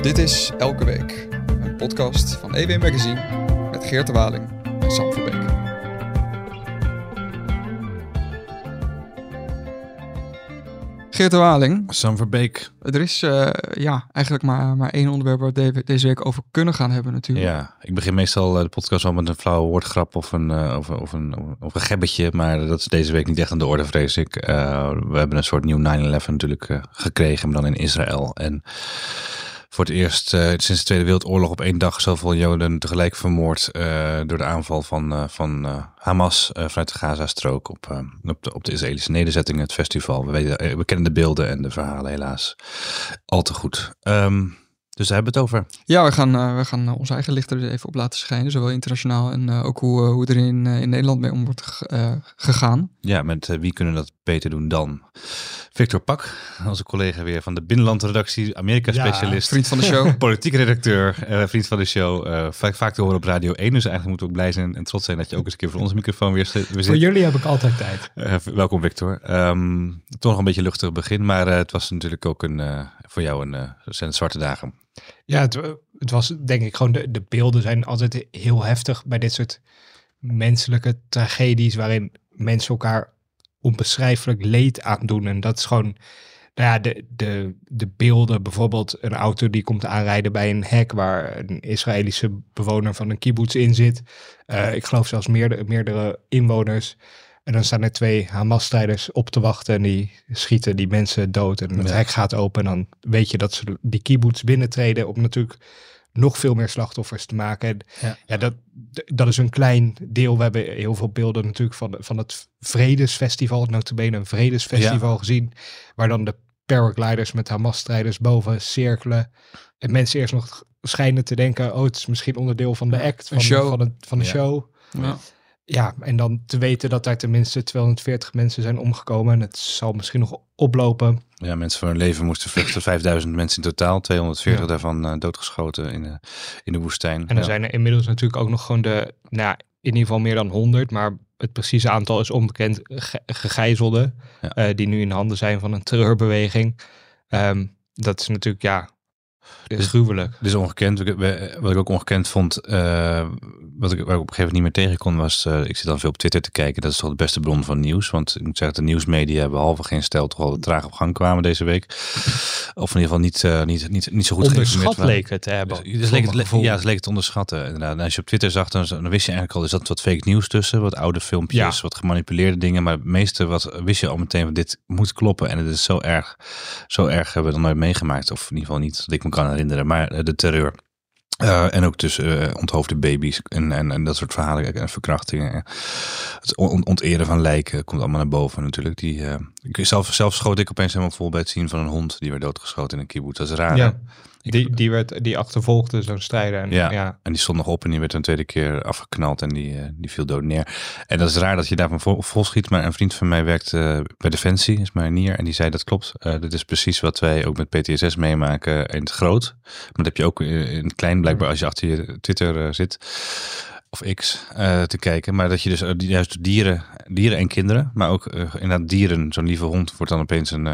Dit is Elke Week, een podcast van EW Magazine met Geert de Waling en Sam Verbeek. Geert de Waling, Sam Verbeek. er is eh, ja, eigenlijk maar, maar één onderwerp waar we deze week over kunnen gaan hebben natuurlijk. Ja, ik begin meestal eh, de podcast al met een flauwe woordgrap of een, uh, of, of, een, of een gebbetje. Maar dat is deze week niet echt aan de orde, vrees ik. Uh, we hebben een soort nieuw 9-11 natuurlijk gekregen, maar dan in Israël. En voor het eerst uh, sinds de Tweede Wereldoorlog op één dag zoveel Joden tegelijk vermoord uh, door de aanval van, uh, van Hamas vanuit de Gazastrook op, op, de, op de Israëlische nederzettingen, het festival. We, weten, we kennen de beelden en de verhalen helaas al te goed. Um, dus daar hebben we het over. Ja, we gaan, we gaan onze eigen lichter er even op laten schijnen. Zowel internationaal en ook hoe, hoe er in, in Nederland mee om wordt gegaan. Ja, met wie kunnen dat beter doen dan Victor Pak, onze collega weer van de Binnenlandredactie, Amerika-specialist. Ja, vriend van de show. Politiek redacteur, uh, vriend van de show. Uh, vaak, vaak te horen op Radio 1, dus eigenlijk moeten we ook blij zijn en trots zijn dat je ook eens een keer voor onze microfoon weer, weer zit. Voor jullie heb ik altijd tijd. Uh, welkom Victor. Um, toch nog een beetje luchtig begin, maar het was natuurlijk ook een, voor jou een, zijn zwarte dagen. Ja, het, het, was denk ik gewoon, de, de beelden zijn altijd heel heftig bij dit soort menselijke tragedies waarin mensen elkaar onbeschrijfelijk leed aandoen. En dat is gewoon, nou ja, de, de, de beelden, bijvoorbeeld een auto die komt aanrijden bij een hek waar een Israëlische bewoner van een kibbutz in zit. Uh, ik geloof zelfs meerdere, meerdere inwoners. En dan staan er twee Hamas-strijders op te wachten en die schieten die mensen dood. En het ja. hek gaat open en dan weet je dat ze die kibbutz binnentreden op natuurlijk nog veel meer slachtoffers te maken. Ja, ja dat, dat is een klein deel. We hebben heel veel beelden natuurlijk van, van het Vredesfestival, notabene een Vredesfestival ja. gezien, waar dan de paragliders met Hamas-strijders boven cirkelen. En mensen eerst nog schijnen te denken, oh, het is misschien onderdeel van de act, van, een show. van, de, van de show. Ja. Ja, en dan te weten dat daar tenminste 240 mensen zijn omgekomen. En het zal misschien nog oplopen. Ja, mensen voor hun leven moesten vluchten. 5000 mensen in totaal. 240 ja. daarvan uh, doodgeschoten in de, in de woestijn. En ja. zijn er inmiddels natuurlijk ook nog gewoon de, nou, in ieder geval meer dan 100. Maar het precieze aantal is onbekend ge gegijzelden. Ja. Uh, die nu in handen zijn van een terreurbeweging. Um, dat is natuurlijk, ja, is gruwelijk. Dit is ongekend. Wat ik ook ongekend vond, uh, wat ik, waar ik op een gegeven moment niet meer tegen kon, was, uh, ik zit dan veel op Twitter te kijken. Dat is toch de beste bron van nieuws. Want ik moet zeggen, de nieuwsmedia, behalve geen stel, toch al traag op gang kwamen deze week. Of in ieder geval niet, uh, niet, niet, niet zo goed Onderschat leek het te hebben. Dus, dus leek het, ja, het leek het onderschatten. Inderdaad. En als je op Twitter zag, dan, dan wist je eigenlijk al, er zat wat fake nieuws tussen. Wat oude filmpjes, ja. wat gemanipuleerde dingen. Maar het meeste wat, wist je al meteen, van dit moet kloppen. En het is zo erg, zo erg hebben we dan nooit meegemaakt. Of in ieder geval niet, dat ik me kan herinneren. Maar de terreur. Uh, en ook tussen uh, onthoofde baby's en, en, en dat soort verhalen en verkrachtingen. Het on onteren van lijken komt allemaal naar boven natuurlijk. Die, uh, zelf, zelf schoot ik opeens helemaal vol bij het zien van een hond die werd doodgeschoten in een kibbutz. Dat is raar. Ja. Die, die, werd, die achtervolgde zo'n strijder. En, ja, ja, en die stond nog op en die werd een tweede keer afgeknald en die, uh, die viel dood neer. En dat is raar dat je daarvan vol, vol schiet. Maar een vriend van mij werkt uh, bij Defensie, is maar nier. En die zei dat klopt. Uh, dat is precies wat wij ook met PTSS meemaken in het groot. Maar dat heb je ook in het klein blijkbaar als je achter je Twitter zit of X uh, te kijken. Maar dat je dus uh, juist dieren, dieren en kinderen, maar ook uh, inderdaad dieren, zo'n lieve hond wordt dan opeens een,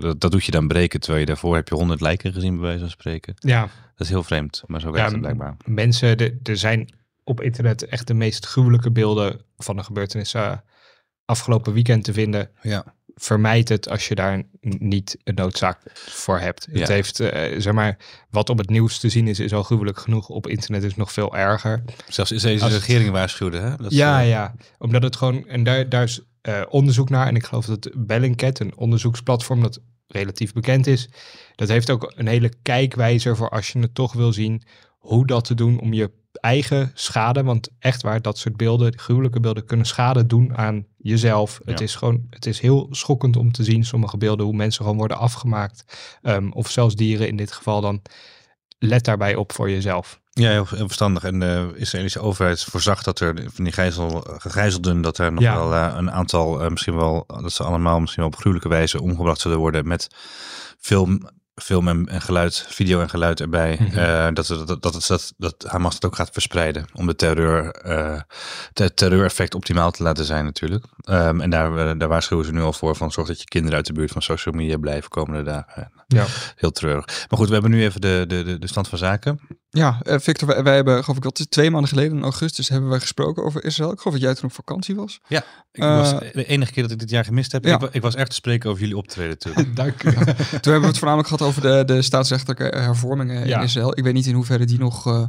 dat, dat doet je dan breken. Terwijl je daarvoor heb je honderd lijken gezien, bij wijze van spreken. Ja. Dat is heel vreemd, maar zo werkt ja, het blijkbaar. Mensen, er zijn op internet echt de meest gruwelijke beelden van de gebeurtenissen afgelopen weekend te vinden. Ja vermijd het als je daar niet een noodzaak voor hebt. Ja. Het heeft, uh, zeg maar, wat op het nieuws te zien is, is al gruwelijk genoeg. Op internet is nog veel erger. Zelfs is deze als regering waarschuwde, hè? Dat ja, is, uh... ja. Omdat het gewoon, en daar, daar is uh, onderzoek naar. En ik geloof dat Bellingcat, een onderzoeksplatform dat relatief bekend is, dat heeft ook een hele kijkwijzer voor als je het toch wil zien, hoe dat te doen om je eigen schade, want echt waar, dat soort beelden, gruwelijke beelden, kunnen schade doen aan jezelf. Ja. Het is gewoon, het is heel schokkend om te zien, sommige beelden, hoe mensen gewoon worden afgemaakt. Um, of zelfs dieren in dit geval dan. Let daarbij op voor jezelf. Ja, heel, heel verstandig. En de Israëlische overheid voorzag dat er van die gijzel, gegijzelden, dat er nog ja. wel uh, een aantal, uh, misschien wel, dat ze allemaal misschien wel op gruwelijke wijze omgebracht zullen worden met film film en, en, geluid, video en geluid erbij. Mm -hmm. uh, dat, dat, dat, dat, dat, dat Hamas het ook gaat verspreiden. Om de terreur, uh, het terreureffect optimaal te laten zijn natuurlijk. Um, en daar, uh, daar waarschuwen ze nu al voor van zorg dat je kinderen uit de buurt van social media blijven komende dagen. Ja. Heel treurig. Maar goed, we hebben nu even de, de, de, stand van zaken. Ja, eh, Victor, wij, wij hebben, geloof ik, is het, twee maanden geleden in augustus hebben wij gesproken over Israël. Ik geloof dat jij toen op vakantie was. Ik Eh, was, de enige keer dat ik dit jaar gemist heb, ja. ik, ik was echt te spreken over jullie optreden toen. Dank u. Toen hebben we het voornamelijk gehad over de, de staatsrechtelijke hervormingen Ja. in Israël. Ik weet niet in hoeverre die nog, eh,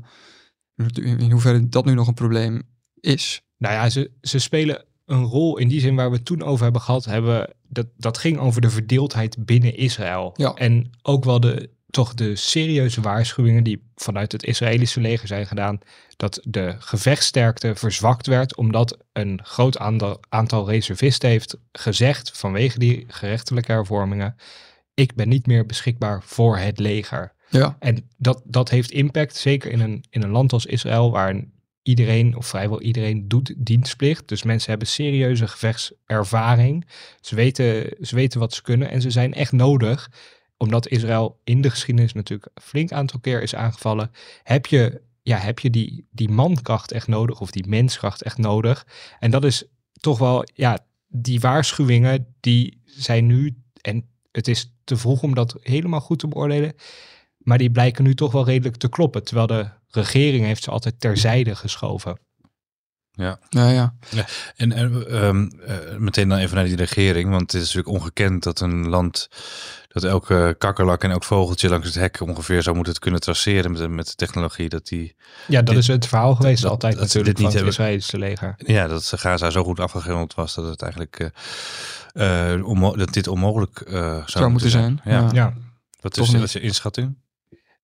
in hoeverre dat nu nog een probleem is. Nou ja, ze, ze spelen een rol in die zin waar we het toen over hebben gehad. Hebben, dat, dat ging over de verdeeldheid binnen Israël. Ja. En ook wel de, toch de serieuze waarschuwingen die vanuit het Israëlische leger zijn gedaan. Dat de gevechtssterkte verzwakt werd omdat een groot aantal, aantal reservisten heeft gezegd vanwege die gerechtelijke hervormingen. Ik ben niet meer beschikbaar voor het leger. Ja, En dat, dat heeft impact, zeker in een, in een land als Israël, waar iedereen of vrijwel iedereen doet dienstplicht. Dus mensen hebben serieuze gevechtservaring. Ze weten, ze weten wat ze kunnen en ze zijn echt nodig. Omdat Israël in de geschiedenis natuurlijk een flink aantal keer is aangevallen. Heb je, ja, heb je die, die mankracht echt nodig of die menskracht echt nodig? En dat is toch wel, ja, die waarschuwingen die zijn nu, en het is te vroeg om dat helemaal goed te beoordelen. Maar die blijken nu toch wel redelijk te kloppen. Terwijl de regering heeft ze altijd terzijde geschoven. ja, ja. En en, ehm, eh, meteen dan even naar die regering, want het is natuurlijk ongekend dat een land, dat elke kakkerlak en elk vogeltje langs het hek ongeveer zou moeten kunnen traceren met, de- met de technologie, dat die, Ja, dat Dit- is het verhaal geweest dat- altijd dat ze natuurlijk dit niet van het hebben. Israëlische leger. ja, dat Gaza zo goed afgegrond was dat het eigenlijk eh, eh, onmo- dat dit onmogelijk eh, zou, Zou moeten zijn. Ja. Ja. Ja. Wat is je inschatting?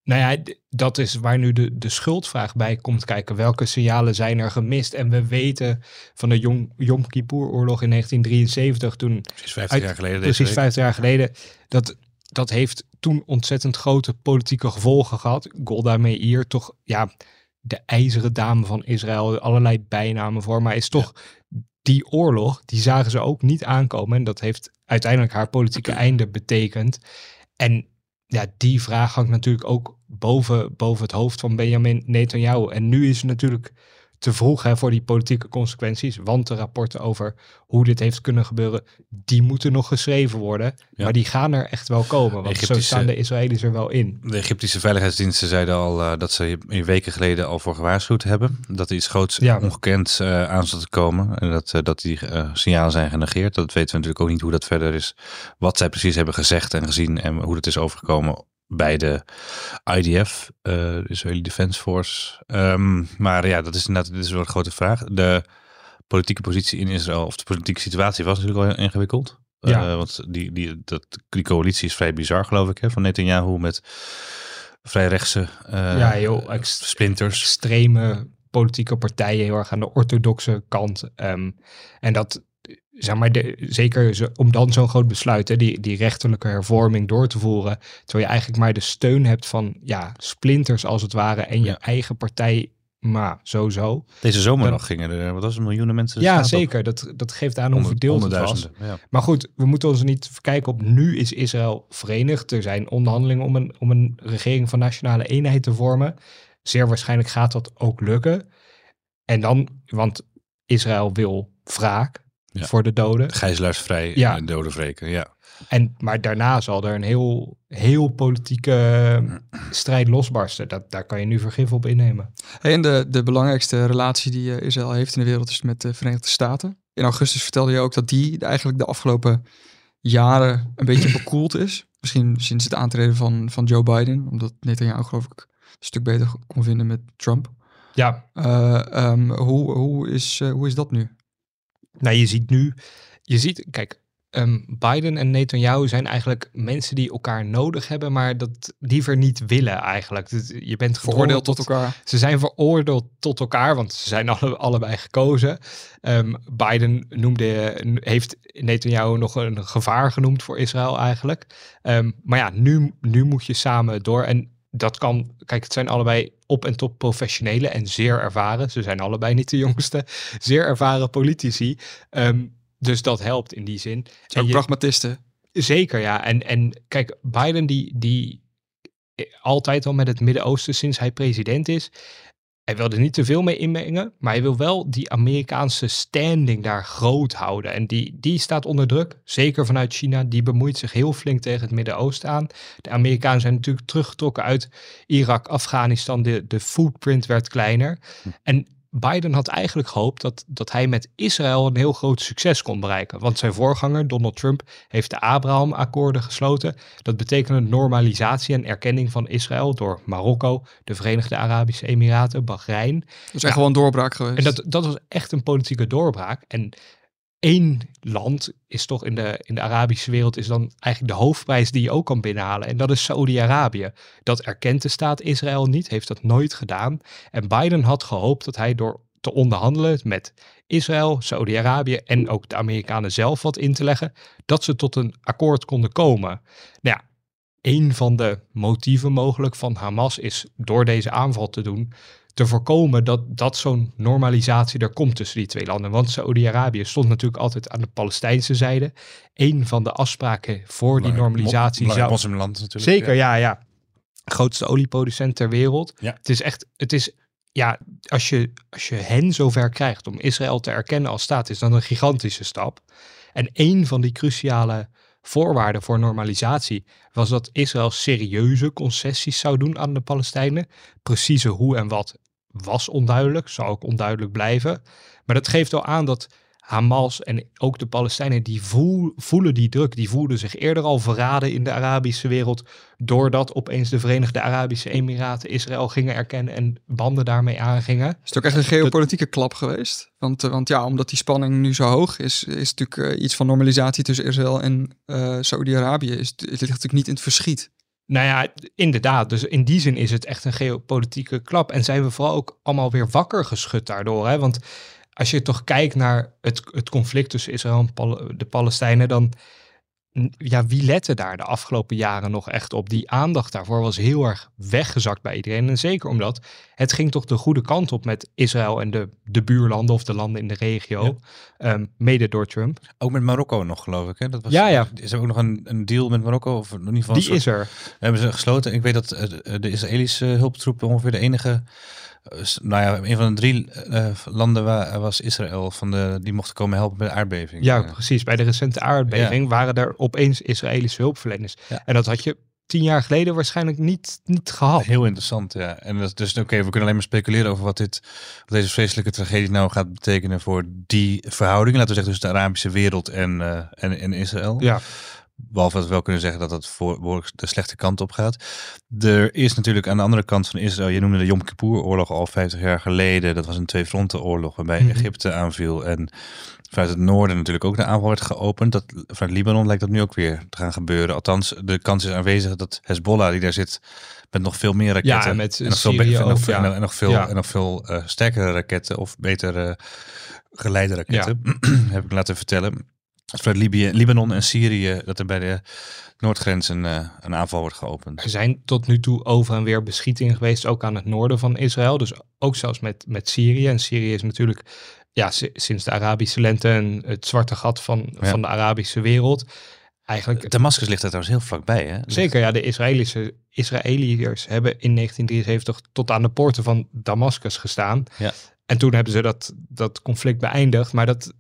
Nou ja, dat is waar nu de, de schuldvraag bij komt kijken. Welke signalen zijn er gemist? En we weten van de Yom, Yom Kippur-oorlog in 1973, toen Precies 50 Uit- jaar geleden. precies deze week. 50 jaar geleden, dat, dat heeft toen ontzettend grote politieke gevolgen gehad. Golda Meir, toch ja, de ijzeren dame van Israël, allerlei bijnamen voor, maar is toch die oorlog, die zagen ze ook niet aankomen. En dat heeft uiteindelijk haar politieke einde betekend. En ja, die vraag hangt natuurlijk ook boven, boven het hoofd van Benjamin Netanyahu. En nu is het natuurlijk te vroeg hè, voor die politieke consequenties. Want de rapporten over hoe dit heeft kunnen gebeuren, die moeten nog geschreven worden. Ja. Maar die gaan er echt wel komen. Want zo staan de Israëli's er wel in. De Egyptische veiligheidsdiensten zeiden al eh, dat ze hier weken geleden al voor gewaarschuwd hebben. Dat er iets groots Ja. ongekend eh aan zat te komen. En dat, eh, dat die signalen zijn genegeerd. Dat weten we natuurlijk ook niet hoe dat verder is. Wat zij precies hebben gezegd en gezien. En hoe dat is overgekomen bij de IDF, eh de Israeli Defense Force. Ehm, maar ja, dat is inderdaad dit is wel een grote vraag. De politieke positie in Israël, of de politieke situatie was natuurlijk al heel ingewikkeld. Ja. Eh, want die, die, dat, die coalitie is vrij bizar, geloof ik, hè, van Netanyahu met vrij rechtse eh, Ja, heel ex- splinters. extreme politieke partijen heel erg aan de orthodoxe kant. Ehm, en dat, zeg maar, de, zeker om dan zo'n groot besluit, hè, die, die rechterlijke hervorming door te voeren, terwijl je eigenlijk maar de steun hebt van ja, splinters als het ware en je eigen partij, maar sowieso. Deze zomer Dan- nog gingen er, wat was het, miljoenen mensen ja, op. zeker. Dat, dat geeft aan hoe verdeeld het was. Ja. Maar goed, we moeten ons niet verkijken op nu is Israël verenigd. Er zijn onderhandelingen om een, om een regering van nationale eenheid te vormen. Zeer waarschijnlijk gaat dat ook lukken. En dan, want Israël wil wraak Ja. voor de doden. Gijzelaarsvrij Ja. en doden wreken, ja. En, maar daarna zal er een heel, heel politieke eh, strijd losbarsten. Dat, daar kan je nu vergif op innemen. Hey, en de, de belangrijkste relatie die eh, Israël heeft in de wereld is met de Verenigde Staten. In augustus vertelde je ook dat die eigenlijk de afgelopen jaren een beetje bekoeld is. Misschien sinds het aantreden van, van Joe Biden, omdat Netanyahu geloof ik een stuk beter kon vinden met Trump. Ja, Eh, ehm, hoe, hoe, is, eh, hoe is dat nu? Nou, je ziet nu, je ziet, kijk, ehm, Biden en Netanyahu zijn eigenlijk mensen die elkaar nodig hebben, maar dat liever niet willen eigenlijk. Je bent Veroordeeld tot elkaar. Ze zijn veroordeeld tot elkaar, want ze zijn alle, allebei gekozen. Ehm, Biden noemde, heeft Netanyahu nog een gevaar genoemd voor Israël eigenlijk. Ehm, maar ja, nu, nu moet je samen door. En dat kan, kijk, het zijn allebei op en top professionelen en zeer ervaren. Ze zijn allebei niet de jongste, zeer ervaren politici. Ehm, dus dat helpt in die zin. Ook je- pragmatisten. Zeker, ja. En, en kijk, Biden die, die altijd al met het Midden-Oosten sinds hij president is. Hij wil er niet te veel mee inmengen, maar hij wil wel die Amerikaanse standing daar groot houden. En die, die staat onder druk, zeker vanuit China. Die bemoeit zich heel flink tegen het Midden-Oosten aan. De Amerikanen zijn natuurlijk teruggetrokken uit Irak, Afghanistan. De, de footprint werd kleiner. En Biden had eigenlijk gehoopt dat, dat hij met Israël een heel groot succes kon bereiken. Want zijn voorganger, Donald Trump, heeft de Abraham-akkoorden gesloten. Dat betekende normalisatie en erkenning van Israël door Marokko, de Verenigde Arabische Emiraten, Bahrein. Dat is echt wel een doorbraak geweest. En dat, dat was echt een politieke doorbraak. En één land is toch in de, in de Arabische wereld is dan eigenlijk de hoofdprijs die je ook kan binnenhalen. En dat is Saudi-Arabië. Dat erkent de staat Israël niet, heeft dat nooit gedaan. En Biden had gehoopt dat hij door te onderhandelen met Israël, Saudi-Arabië en ook de Amerikanen zelf wat in te leggen, dat ze tot een akkoord konden komen. Nou ja, een van de motieven mogelijk van Hamas is door deze aanval te doen, te voorkomen dat, dat zo'n normalisatie er komt tussen die twee landen. Want Saudi-Arabië stond natuurlijk altijd aan de Palestijnse zijde. Een van de afspraken voor die normalisatie zou... Moslimland natuurlijk. Zeker, ja, ja. Grootste olieproducent ter wereld. Ja. Het is echt, het is, ja, als je, als je hen zover krijgt om Israël te erkennen als staat, is dat een gigantische stap. En een van die cruciale voorwaarden voor normalisatie was dat Israël serieuze concessies zou doen aan de Palestijnen. Precieze hoe en wat was onduidelijk, zou ook onduidelijk blijven. Maar dat geeft al aan dat Hamas en ook de Palestijnen, die voel, voelen die druk. Die voelden zich eerder al verraden in de Arabische wereld. Doordat opeens de Verenigde Arabische Emiraten Israël gingen erkennen en banden daarmee aangingen. Is het ook echt een geopolitieke klap geweest? Want, uh, want ja, omdat die spanning nu zo hoog is, is natuurlijk uh, iets van normalisatie tussen Israël en uh, Saudi-Arabië. Het ligt natuurlijk niet in het verschiet. Nou ja, inderdaad. Dus in die zin is het echt een geopolitieke klap. En zijn we vooral ook allemaal weer wakker geschud daardoor. Hè? Want als je toch kijkt naar het, het conflict tussen Israël en de Palestijnen, dan ja, wie lette daar de afgelopen jaren nog echt op? Die aandacht daarvoor was heel erg weggezakt bij iedereen. En zeker omdat het ging toch de goede kant op met Israël en de, de buurlanden of de landen in de regio. Ja. Um, mede door Trump. Ook met Marokko nog, geloof ik. Hè? Dat was, ja, ja. Is er ook nog een, een deal met Marokko? Of in ieder geval Die soort, is er. Hebben ze gesloten. Ik weet dat de Israëlische hulptroepen ongeveer de enige nou ja, een van de drie uh, landen waar, was Israël van de, die mochten komen helpen bij de aardbeving. Ja, precies. Bij de recente aardbeving ja. waren er opeens Israëlische hulpverleners. Ja. En dat had je tien jaar geleden waarschijnlijk niet, niet gehad. Heel interessant, ja. En dat, dus oké, okay, we kunnen alleen maar speculeren over wat, dit, wat deze vreselijke tragedie nou gaat betekenen voor die verhoudingen. Laten we zeggen tussen de Arabische wereld en, uh, en, en Israël. Ja. Behalve dat we wel kunnen zeggen dat het voor de slechte kant op gaat. Er is natuurlijk aan de andere kant van Israël, je noemde de Yom Kippur-oorlog al 50 jaar geleden. Dat was een twee-fronten-oorlog waarbij mm-hmm. Egypte aanviel en vanuit het noorden natuurlijk ook de aanval werd geopend. Dat, vanuit Libanon lijkt dat nu ook weer te gaan gebeuren. Althans, de kans is aanwezig dat Hezbollah, die daar zit, met nog veel meer raketten. Ja, met en nog Syrië veel, en nog, ook, ja. en, en nog veel, Ja. en nog veel uh, sterkere raketten of betere geleide raketten, heb ik laten vertellen. Vanuit Libië, Libanon en Syrië, dat er bij de noordgrens een, uh, een aanval wordt geopend. Er zijn tot nu toe over en weer beschietingen geweest, ook aan het noorden van Israël. Dus ook zelfs met, met Syrië. En Syrië is natuurlijk ja, sinds de Arabische lente en het zwarte gat van, ja. van de Arabische wereld. Eigenlijk, Damascus ligt er trouwens heel vlakbij, hè? Zeker, ja. De Israëlische, Israëliërs hebben in 1973 tot aan de poorten van Damascus gestaan. Ja. En toen hebben ze dat, dat conflict beëindigd. Maar dat,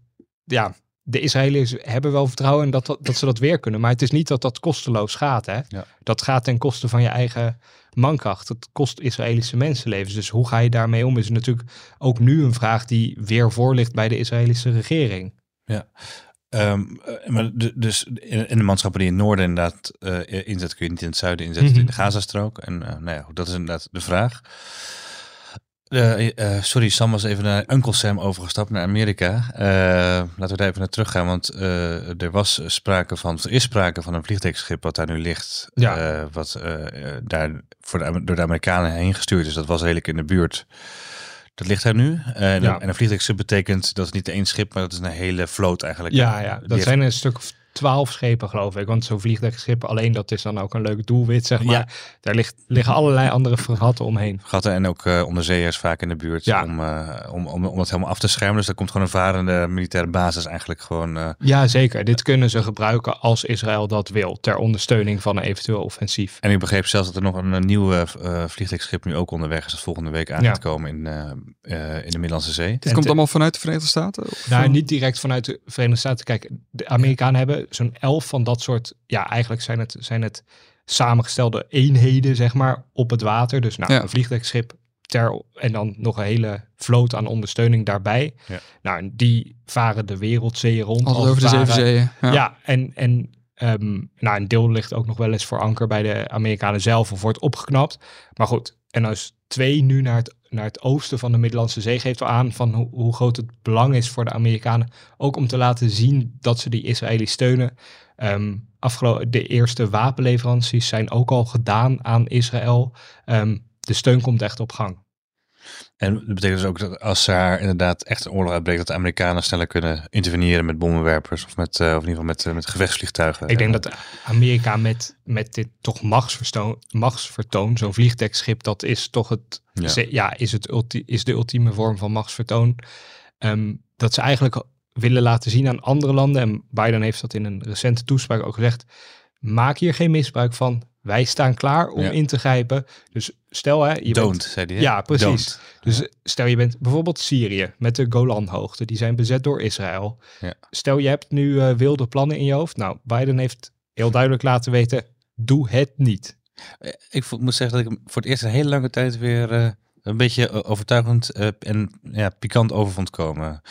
ja, de Israëliërs hebben wel vertrouwen in dat, dat, dat, ze dat weer kunnen. Maar het is niet dat dat kosteloos gaat. Hè? Ja. Dat gaat ten koste van je eigen mankracht. Het kost Israëlische mensenlevens. Dus hoe ga je daarmee om is natuurlijk ook nu een vraag die weer voor ligt bij de Israëlische regering. Ja. Um, maar dus in, in de manschappen die in het noorden inderdaad uh, inzet, kun je niet in het zuiden inzetten, mm -hmm. in de Gazastrook. En uh, nou ja, dat is inderdaad de vraag. Uh, uh, sorry, Sam was even naar Uncle Sam overgestapt naar Amerika. Uh, laten we daar even naar terug gaan, want er was sprake van, er is sprake van een vliegtuigschip wat daar nu ligt. Ja. wat daar voor de, door de Amerikanen heen gestuurd is. Dat was redelijk in de buurt. Dat ligt daar nu. Ja. En een vliegtuigschip betekent dat is niet één schip, maar dat is een hele vloot eigenlijk. Ja, ja. dat zijn een stuk of twaalf schepen, geloof ik. Want zo'n vliegdekschip alleen, dat is dan ook een leuk doelwit, zeg maar. Ja. Daar ligt, liggen allerlei andere fregatten omheen. Gatten en ook eh, onderzeeërs vaak in de buurt Ja. om, eh, om, om, om dat helemaal af te schermen. Dus daar komt gewoon een varende militaire basis eigenlijk gewoon... eh, Ja, zeker. Dit kunnen ze gebruiken als Israël dat wil, ter ondersteuning van een eventueel offensief. En ik begreep zelfs dat er nog een, een nieuw vliegdekschip nu ook onderweg is. Dat volgende week aan Ja. gaat komen in, in de Middellandse Zee. Dit En komt allemaal vanuit de Verenigde Staten? Of, Nou, niet direct vanuit de Verenigde Staten. Kijk, de Amerikanen hebben zo'n elf van dat soort, ja, eigenlijk zijn het, zijn het samengestelde eenheden, zeg maar, op het water. Dus nou, Ja. een vliegdekschip ter, en dan nog een hele vloot aan ondersteuning daarbij. Ja. Nou, die varen de wereldzeeën rond. Altijd over de zeven zeeën. Ja. Ja, en, en ehm, nou, een deel ligt ook nog wel eens voor anker bij de Amerikanen zelf of wordt opgeknapt. Maar goed, en als twee nu naar het, naar het oosten van de Middellandse Zee geeft wel aan van hoe, groot het belang is voor de Amerikanen. Ook om te laten zien dat ze die Israëli's steunen. Afgelo- de eerste wapenleveranties zijn ook al gedaan aan Israël. Ehm, de steun komt echt op gang. En dat betekent dus ook dat als er inderdaad echt een oorlog uitbreekt, dat de Amerikanen sneller kunnen interveneren met bommenwerpers of, met, eh, of in ieder geval met, eh, met gevechtsvliegtuigen. Ik denk dat Amerika met, met dit toch machtsvertoon, machtsvertoon zo'n vliegdekschip, dat is toch het, Ja. is het ulti, is de ultieme vorm van machtsvertoon. Ehm, dat ze eigenlijk willen laten zien aan andere landen, en Biden heeft dat in een recente toespraak ook gezegd, maak hier geen misbruik van. Wij staan klaar om Ja. in te grijpen. Dus stel hè, je Don't, bent, zei hij. hè? Ja, precies. Don't. dus stel je bent bijvoorbeeld Syrië met de Golanhoogte, die zijn bezet door Israël. Ja. Stel je hebt nu eh, wilde plannen in je hoofd. Nou, Biden heeft heel duidelijk laten weten, doe het niet. Eh, Ik moet zeggen dat ik hem voor het eerst een hele lange tijd weer eh, een beetje overtuigend en ja, pikant over vond komen.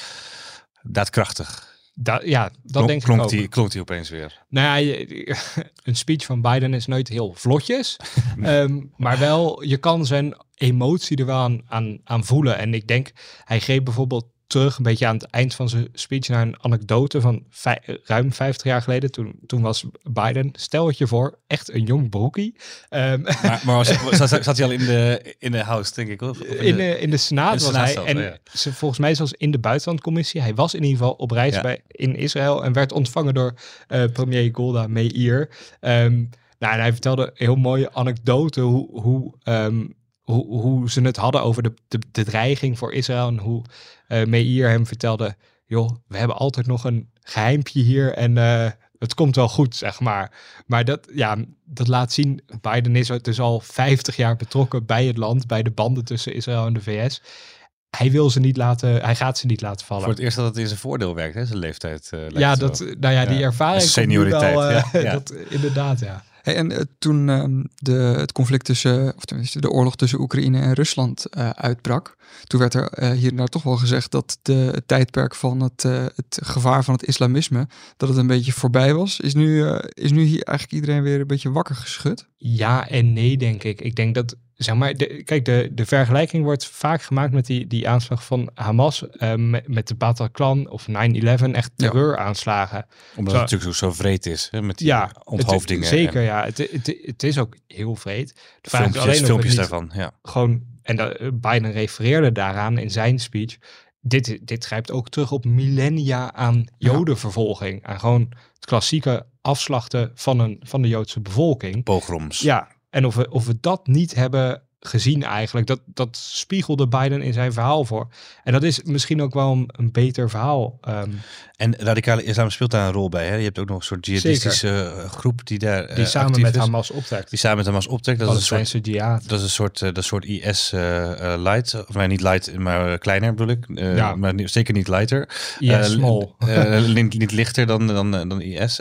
Daadkrachtig. Da ja, dat Klonk- denk ik klonk ook. die, klonk die opeens weer. Nou ja, een speech van Biden is nooit heel vlotjes. Ehm, maar wel, je kan zijn emotie er wel aan, aan, aan voelen. En ik denk, hij greep bijvoorbeeld terug een beetje aan het eind van zijn speech naar een anekdote van ruim 50 jaar geleden. Toen, toen was Biden, stel het je voor, echt een jong broekie. Ehm, Maar, maar was, zat, zat hij al in de, in de house, denk ik? Of, in, de, in de Senaat in de was Senaat hij. zelf, en ja. ze, volgens mij zelfs in de buitenlandcommissie. Hij was in ieder geval op reis Ja. bij, in Israël en werd ontvangen door eh, premier Golda Meir. Ehm, nou, en hij vertelde een heel mooie anekdote hoe, hoe, ehm, hoe, hoe ze het hadden over de, de, de dreiging voor Israël. En hoe eh Meir hem vertelde, joh, we hebben altijd nog een geheimpje hier en eh, het komt wel goed, zeg maar. Maar dat, ja, dat laat zien, Biden is dus al 50 jaar betrokken bij het land, bij de banden tussen Israël en de VS. Hij wil ze niet laten, hij gaat ze niet laten vallen. Voor het eerst dat het in zijn voordeel werkt, hè, zijn leeftijd. eh, ja, dat, nou ja, die Ja. ervaring Senioriteit, wel, ja, ja. Dat, inderdaad, ja. En eh, toen ehm, de, het conflict tussen, of tenminste de oorlog tussen Oekraïne en Rusland eh, uitbrak, toen werd er eh, hier daar toch wel gezegd dat de, het tijdperk van het, het gevaar van het islamisme, dat het een beetje voorbij was. Is nu, is nu hier eigenlijk iedereen weer een beetje wakker geschud? Ja en nee, denk ik. Ik denk dat, zeg maar, de, kijk, de, de vergelijking wordt vaak gemaakt met die, die aanslag van Hamas, eh, met, met de Bataclan of 9-11, echt Ja. terreuraanslagen. Omdat Zo- het natuurlijk zo, zo vreed is, hè, met die Ja, onthoofdingen. Het, zeker, en ja. Het, het, het is ook heel vreed. De vraag is filmpjes, alleen filmpjes daarvan, ja. gewoon, en dat, eh, Biden refereerde daaraan in zijn speech. Dit, dit grijpt ook terug op millennia aan jodenvervolging. Aan gewoon het klassieke afslachten van, een, van de Joodse bevolking. Pogroms. Ja, en of we, of we dat niet hebben gezien eigenlijk, dat, dat spiegelde Biden in zijn verhaal voor. En dat is misschien ook wel een, een beter verhaal. ehm, En radicale islam speelt daar een rol bij. Hè? Je hebt ook nog een soort jihadistische eh, groep die daar die eh, samen actief met is. Hamas optrekt. Die samen met Hamas optrekt. Dat is een soort jihad. Dat is een soort, eh, dat soort IS eh, eh, light. Of nee, niet light, maar kleiner bedoel ik. Eh, Ja. Maar niet- zeker niet lighter. IS Eh, small. niet, niet lichter dan, dan, dan IS.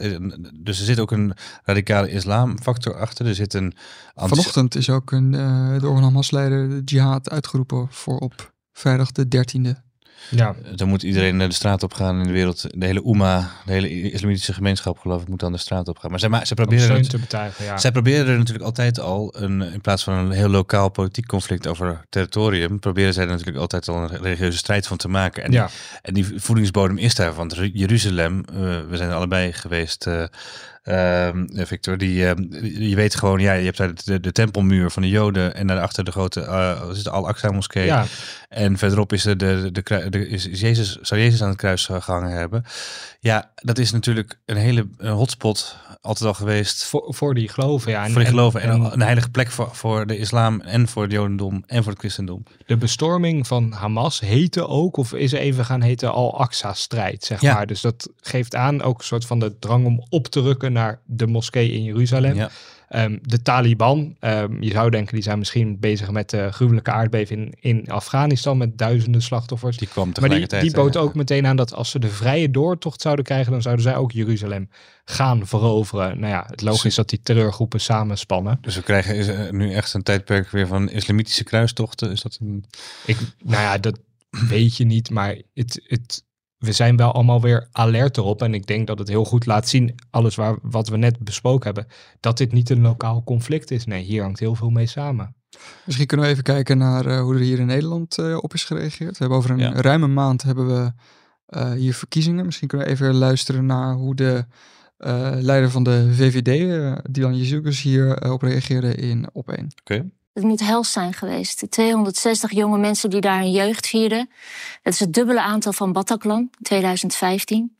Dus er zit ook een radicale islamfactor achter. Er zit een... Vanochtend is ook een, eh door een Hamas-leider de jihad uitgeroepen voor op vrijdag de 13e. Ja. Dan moet iedereen de straat op gaan in de wereld. De hele Oema, de hele islamitische gemeenschap geloof ik, moet dan de straat op gaan. Maar zij, ma- zij Om proberen het, te betuigen, ja. Zij proberen er natuurlijk altijd al, een, in plaats van een heel lokaal politiek conflict over territorium, proberen zij er natuurlijk altijd al een religieuze strijd van te maken. En, ja. en die voedingsbodem is daar, want Ru- Jeruzalem, eh, we zijn er allebei geweest, eh, Victor, die, ehm, je weet gewoon, ja, je hebt daar de, de tempelmuur van de Joden en daarachter de grote uh, is de Al-Aqsa moskee. Ja. En verderop is, de, de, de, de, is Jezus, zou Jezus aan het kruis gehangen hebben. Ja, dat is natuurlijk een hele een hotspot altijd al geweest. Voor, voor die geloven, ja. En, voor die geloven en, en, een heilige plek voor, voor de islam en voor het jodendom en voor het christendom. De bestorming van Hamas heette ook, of is even gaan heten, Al-Aqsa-strijd, zeg Ja. maar. Dus dat geeft aan ook een soort van de drang om op te rukken naar de moskee in Jeruzalem. Ja. Ehm, de Taliban, ehm, je zou denken, die zijn misschien bezig met de gruwelijke aardbeving in, in Afghanistan met duizenden slachtoffers. Die kwam Maar die, tegelijkertijd. die bood eh, ook meteen aan dat als ze de vrije doortocht zouden krijgen, dan zouden zij ook Jeruzalem gaan veroveren. Nou ja, het logisch is dat die terreurgroepen samenspannen. Dus we krijgen is, er nu echt een tijdperk weer van islamitische kruistochten. Is dat een... Ik, nou ja, dat weet je niet, maar het, het, we zijn wel allemaal weer alert erop. En ik denk dat het heel goed laat zien, alles waar, wat we net besproken hebben, dat dit niet een lokaal conflict is. Nee, hier hangt heel veel mee samen. Misschien kunnen we even kijken naar eh, hoe er hier in Nederland eh, op is gereageerd. We hebben over een Ja. ruime maand hebben we eh, hier verkiezingen. Misschien kunnen we even luisteren naar hoe de eh, leider van de VVD, Dylan Jezus, hier op reageerde in op één. Oké. Het moet hels zijn geweest. De 260 jonge mensen die daar hun jeugd vierden. Dat is het dubbele aantal van Bataclan in 2015.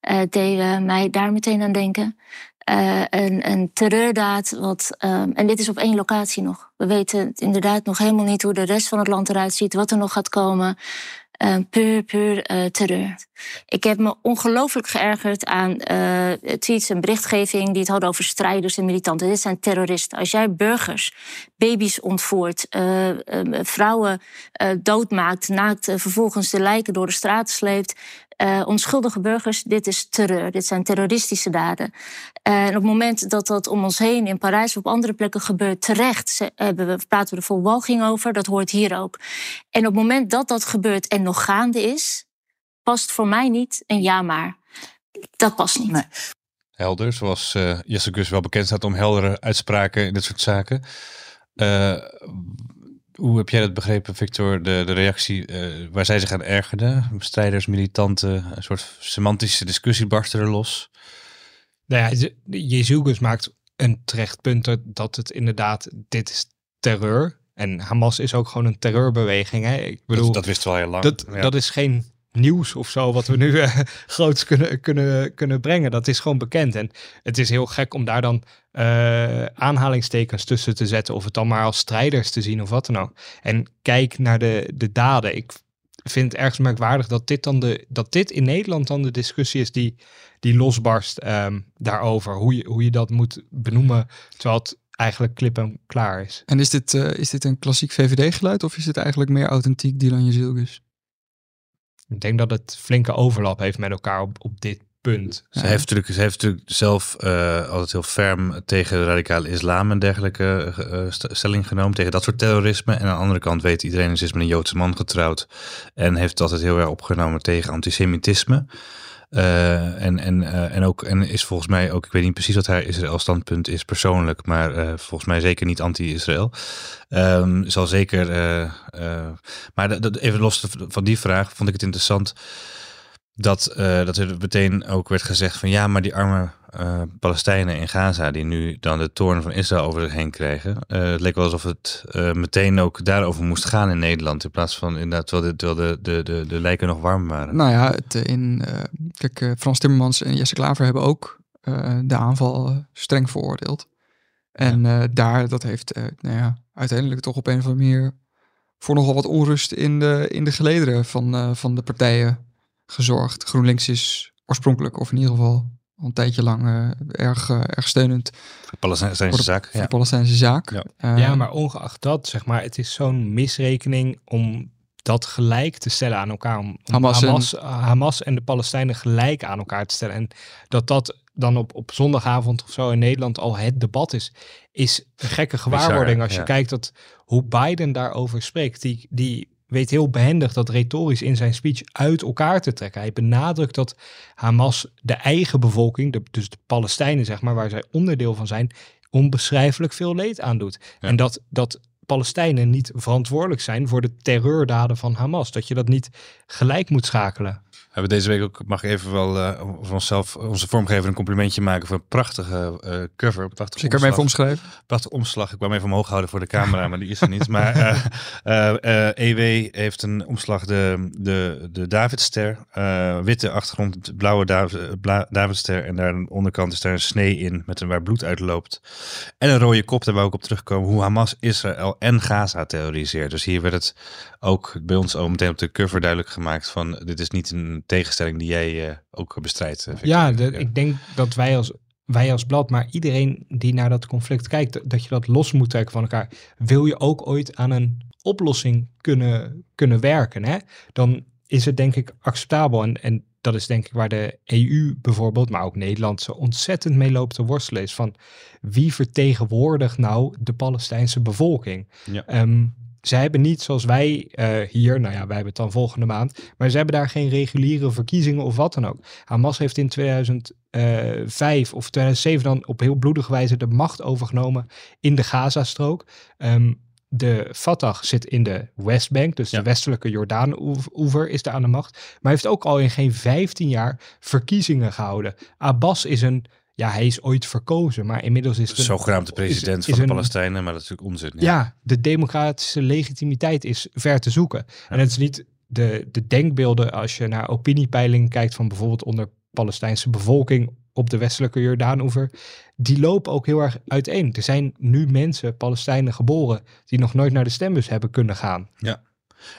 eh deed eh, mij daar meteen aan denken. Eh, een, een terreurdaad, wat, ehm, en dit is op één locatie nog. We weten inderdaad nog helemaal niet hoe de rest van het land eruit ziet, wat er nog gaat komen. Eh, puur, puur eh, terreur. Ik heb me ongelooflijk geërgerd aan eh, tweets en berichtgeving die het hadden over strijders en militanten. Dit zijn terroristen. Als jij burgers, baby's ontvoert, vrouwen doodmaakt, naakt, vervolgens de lijken door de straat sleept. Eh, onschuldige burgers, dit is terreur. Dit zijn terroristische daden. Eh, en op het moment dat dat om ons heen in Parijs of op andere plekken gebeurt, terecht ze- hebben we, praten we er vol walging over. Dat hoort hier ook. En op het moment dat dat gebeurt en nog gaande is, past voor mij niet een ja maar. Dat past niet. Nee. helder, zoals eh Jesse Gus wel bekend staat om heldere uitspraken in dit soort zaken. Eh, hoe heb jij dat begrepen, Victor? De, de reactie eh, waar zij zich aan ergerden? Strijders, militanten, een soort semantische discussie barstte er los. Nou ja, Jezus maakt een terecht punt dat- het inderdaad, dit is terreur. En Hamas is ook gewoon een terreurbeweging. Hè? Ik bedoel, dat, dat wisten we al heel lang. Dat, Ja. dat is geen nieuws of zo wat we nu eh, groots kunnen, kunnen, kunnen brengen. Dat is gewoon bekend. En het is heel gek om daar dan eh, aanhalingstekens tussen te zetten. Of het dan maar als strijders te zien of wat dan ook. En kijk naar de, de daden. Ik vind het ergens merkwaardig dat dit, dan de, dat dit in Nederland dan de discussie is die, die losbarst ehm, daarover. Hoe je, hoe je dat moet benoemen terwijl het eigenlijk klip en klaar is. En is dit, eh, is dit een klassiek VVD-geluid of is dit eigenlijk meer authentiek Dylan Jezus? Ik denk dat het flinke overlap heeft met elkaar op, op dit punt. Ze, heeft natuurlijk, heeft natuurlijk zelf eh, altijd heel ferm tegen radicale islam en dergelijke eh, st- stelling genomen. Tegen dat soort terrorisme. En aan de andere kant weet iedereen, ze is met een Joodse man getrouwd. En heeft altijd heel erg opgenomen tegen antisemitisme. Eh, en, en, eh, en, ook, en is volgens mij ook, ik weet niet precies wat haar Israël-standpunt is persoonlijk, maar eh, volgens mij zeker niet anti-Israël. Ehm, zal zeker, maar dat- even los van die vraag, vond ik het interessant dat, dat er meteen ook werd gezegd van ja, maar die arme eh, Palestijnen in Gaza die nu dan de toorn van Israël over zich heen krijgen. eh, het leek wel alsof het eh, meteen ook daarover moest gaan in Nederland. In plaats van inderdaad, terwijl de, terwijl de, de, de, de lijken nog warm waren. Nou ja, het, in, kijk, Frans Timmermans en Jesse Klaver hebben ook de aanval streng veroordeeld. En daar, dat heeft nou ja, uiteindelijk toch op een of andere manier voor nogal wat onrust in de, in de gelederen van, van de partijen gezorgd. GroenLinks is oorspronkelijk, of in ieder geval al een tijdje lang, eh, erg, eh, erg steunend Voor Palestijnse voor de, zaak. voor de Ja. Palestijnse zaak. Ja. Eh, Ja, maar ongeacht dat, zeg maar, het is zo'n misrekening om dat gelijk te stellen aan elkaar. Om, om Hamas Hamas, en- Hamas, en... de Palestijnen gelijk aan elkaar te stellen. En dat dat dan op, op zondagavond of zo in Nederland al het debat is, is een gekke gewaarwording. als je ja. kijkt dat, hoe Biden daarover spreekt. Die, die weet heel behendig dat retorisch in zijn speech uit elkaar te trekken. Hij benadrukt dat Hamas de eigen bevolking, de, dus de Palestijnen zeg maar, waar zij onderdeel van zijn, onbeschrijfelijk veel leed aandoet. Ja. En dat, dat Palestijnen niet verantwoordelijk zijn voor de terreurdaden van Hamas. Dat je dat niet gelijk moet schakelen. Hebben deze week ook, mag ik even wel uh, voor onszelf, onze vormgever een complimentje maken voor een prachtige uh, cover. Prachtige kan hem even omschrijven. Prachtige omslag. Ik wou hem even omhoog houden voor de camera, maar die is er niet. Maar uh, EW heeft een omslag, de, de, de Davidster. witte achtergrond, blauwe David, bla, Davidster. En daar aan de onderkant is daar een snee in met een waar bloed uitloopt. En een rode kop, daar wou ik op terugkomen. Hoe Hamas, Israël en Gaza terroriseert. Dus hier werd het ook bij ons al meteen op de cover duidelijk gemaakt van dit is niet een tegenstelling die jij uh, ook bestrijdt. Uh, ja, de, ik denk dat wij als, wij als blad, maar iedereen die naar dat conflict kijkt, dat je dat los moet trekken van elkaar. Wil je ook ooit aan een oplossing kunnen, kunnen werken, hè? dan is het denk ik acceptabel. En, en dat is denk ik waar de EU bijvoorbeeld, maar ook Nederland zo ontzettend mee loopt te worstelen. Is van wie vertegenwoordigt nou de Palestijnse bevolking? Ja. Um, zij hebben niet zoals wij uh, hier, nou ja, wij hebben het dan volgende maand, maar ze hebben daar geen reguliere verkiezingen of wat dan ook. Hamas heeft in 2005 of 2007 dan op heel bloedige wijze de macht overgenomen in de Gazastrook. Um, de Fatah zit in de Westbank, dus de westelijke Jordaan-oever is daar aan de macht. Maar heeft ook al in geen 15 jaar verkiezingen gehouden. Abbas is een ja, hij is ooit verkozen, maar inmiddels is de zogenaamde president van de Palestijnen, maar dat is natuurlijk onzin. Ja. de democratische legitimiteit is ver te zoeken. En het is niet de, de denkbeelden als je naar opiniepeilingen kijkt van bijvoorbeeld onder Palestijnse bevolking op de westelijke Jordaanoever, die lopen ook heel erg uiteen. Er zijn nu mensen, Palestijnen, geboren die nog nooit naar de stembus hebben kunnen gaan. Ja.